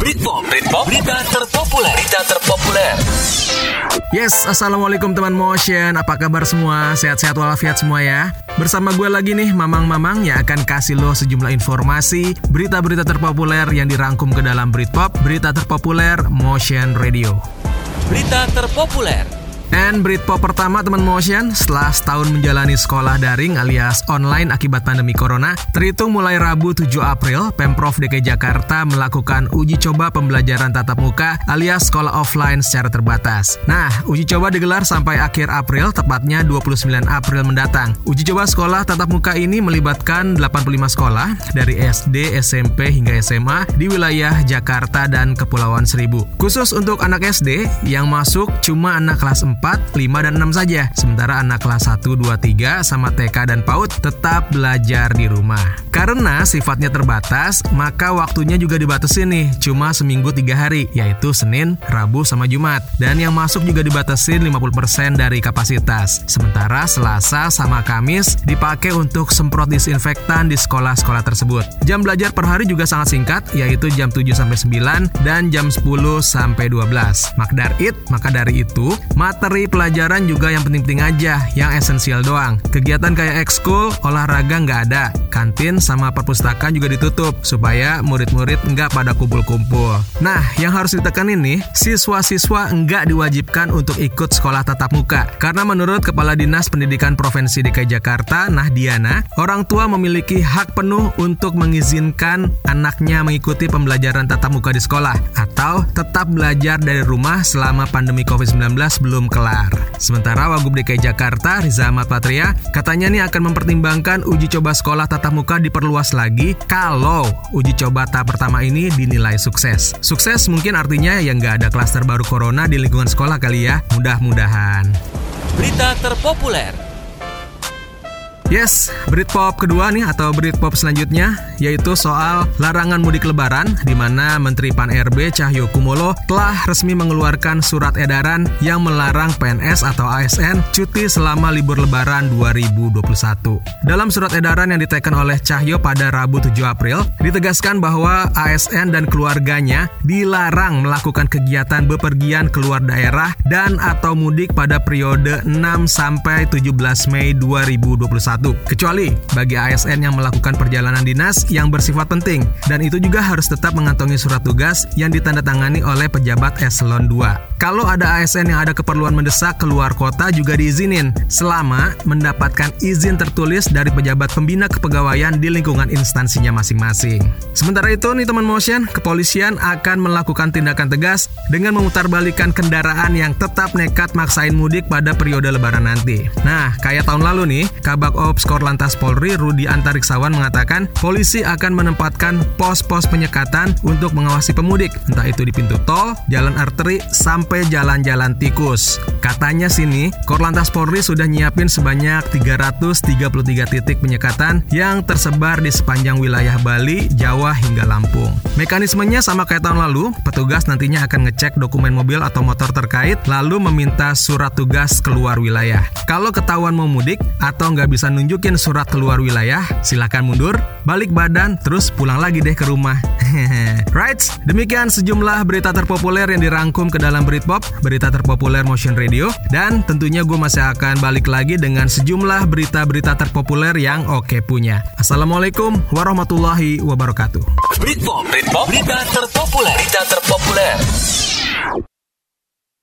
Britpop, Britpop, berita terpopuler, berita terpopuler. Yes, Assalamualaikum teman motion Apa kabar semua? Sehat-sehat walafiat semua ya Bersama gue lagi nih Mamang-mamang Yang akan kasih lo sejumlah informasi Berita-berita terpopuler yang dirangkum ke dalam Britpop Berita terpopuler Motion Radio Berita terpopuler. And Britpop pertama teman motion setelah setahun menjalani sekolah daring alias online akibat pandemi corona, terhitung mulai Rabu 7 April, Pemprov DKI Jakarta melakukan uji coba pembelajaran tatap muka alias sekolah offline secara terbatas. Nah, uji coba digelar sampai akhir April, tepatnya 29 April mendatang. Uji coba sekolah tatap muka ini melibatkan 85 sekolah dari SD, SMP hingga SMA di wilayah Jakarta dan Kepulauan Seribu. Khusus untuk anak SD yang masuk cuma anak kelas 4 4, 5, dan 6 saja. Sementara anak kelas 1, 2, 3 sama TK dan PAUD tetap belajar di rumah. Karena sifatnya terbatas, maka waktunya juga dibatasi nih, cuma seminggu 3 hari, yaitu Senin, Rabu, sama Jumat. Dan yang masuk juga dibatasi 50% dari kapasitas. Sementara Selasa sama Kamis dipakai untuk semprot disinfektan di sekolah-sekolah tersebut. Jam belajar per hari juga sangat singkat, yaitu jam 7 sampai 9 dan jam 10 sampai 12. Makdar it, maka dari itu, materi materi pelajaran juga yang penting-penting aja, yang esensial doang. Kegiatan kayak ekskul, olahraga nggak ada. Kantin sama perpustakaan juga ditutup, supaya murid-murid nggak pada kumpul-kumpul. Nah, yang harus ditekan ini, siswa-siswa nggak diwajibkan untuk ikut sekolah tatap muka. Karena menurut Kepala Dinas Pendidikan Provinsi DKI Jakarta, Nahdiana, orang tua memiliki hak penuh untuk mengizinkan anaknya mengikuti pembelajaran tatap muka di sekolah, atau tetap belajar dari rumah selama pandemi COVID-19 belum kelar kelar. Sementara Wagub DKI Jakarta, Riza Ahmad Patria, katanya nih akan mempertimbangkan uji coba sekolah tatap muka diperluas lagi kalau uji coba tahap pertama ini dinilai sukses. Sukses mungkin artinya yang nggak ada klaster baru corona di lingkungan sekolah kali ya, mudah-mudahan. Berita terpopuler Yes, Britpop kedua nih atau Britpop selanjutnya yaitu soal larangan mudik lebaran di mana Menteri Pan RB Cahyo Kumolo telah resmi mengeluarkan surat edaran yang melarang PNS atau ASN cuti selama libur lebaran 2021. Dalam surat edaran yang ditekan oleh Cahyo pada Rabu 7 April, ditegaskan bahwa ASN dan keluarganya dilarang melakukan kegiatan bepergian keluar daerah dan atau mudik pada periode 6 sampai 17 Mei 2021 kecuali bagi ASN yang melakukan perjalanan dinas yang bersifat penting dan itu juga harus tetap mengantongi surat tugas yang ditandatangani oleh pejabat eselon 2. Kalau ada ASN yang ada keperluan mendesak keluar kota juga diizinin selama mendapatkan izin tertulis dari pejabat pembina kepegawaian di lingkungan instansinya masing-masing. Sementara itu nih teman motion, kepolisian akan melakukan tindakan tegas dengan memutarbalikkan kendaraan yang tetap nekat maksain mudik pada periode lebaran nanti. Nah, kayak tahun lalu nih, Kabak Ops Korlantas Polri Rudi Antariksawan mengatakan polisi akan menempatkan pos-pos penyekatan untuk mengawasi pemudik, entah itu di pintu tol, jalan arteri, sampai jalan-jalan tikus. Katanya sini, Korlantas Polri sudah nyiapin sebanyak 333 titik penyekatan yang tersebar di sepanjang wilayah Bali, Jawa, hingga Lampung. Mekanismenya sama kayak tahun lalu, petugas nantinya akan ngecek dokumen mobil atau motor terkait, lalu meminta surat tugas keluar wilayah. Kalau ketahuan mau mudik atau nggak bisa nunjukin surat keluar wilayah, silakan mundur, balik badan, terus pulang lagi deh ke rumah. right, demikian sejumlah berita terpopuler yang dirangkum ke dalam Britpop, berita terpopuler Motion Radio, dan tentunya gue masih akan balik lagi dengan sejumlah berita-berita terpopuler yang oke punya. Assalamualaikum warahmatullahi wabarakatuh. Britpop, Britpop, berita terpopuler, berita terpopuler.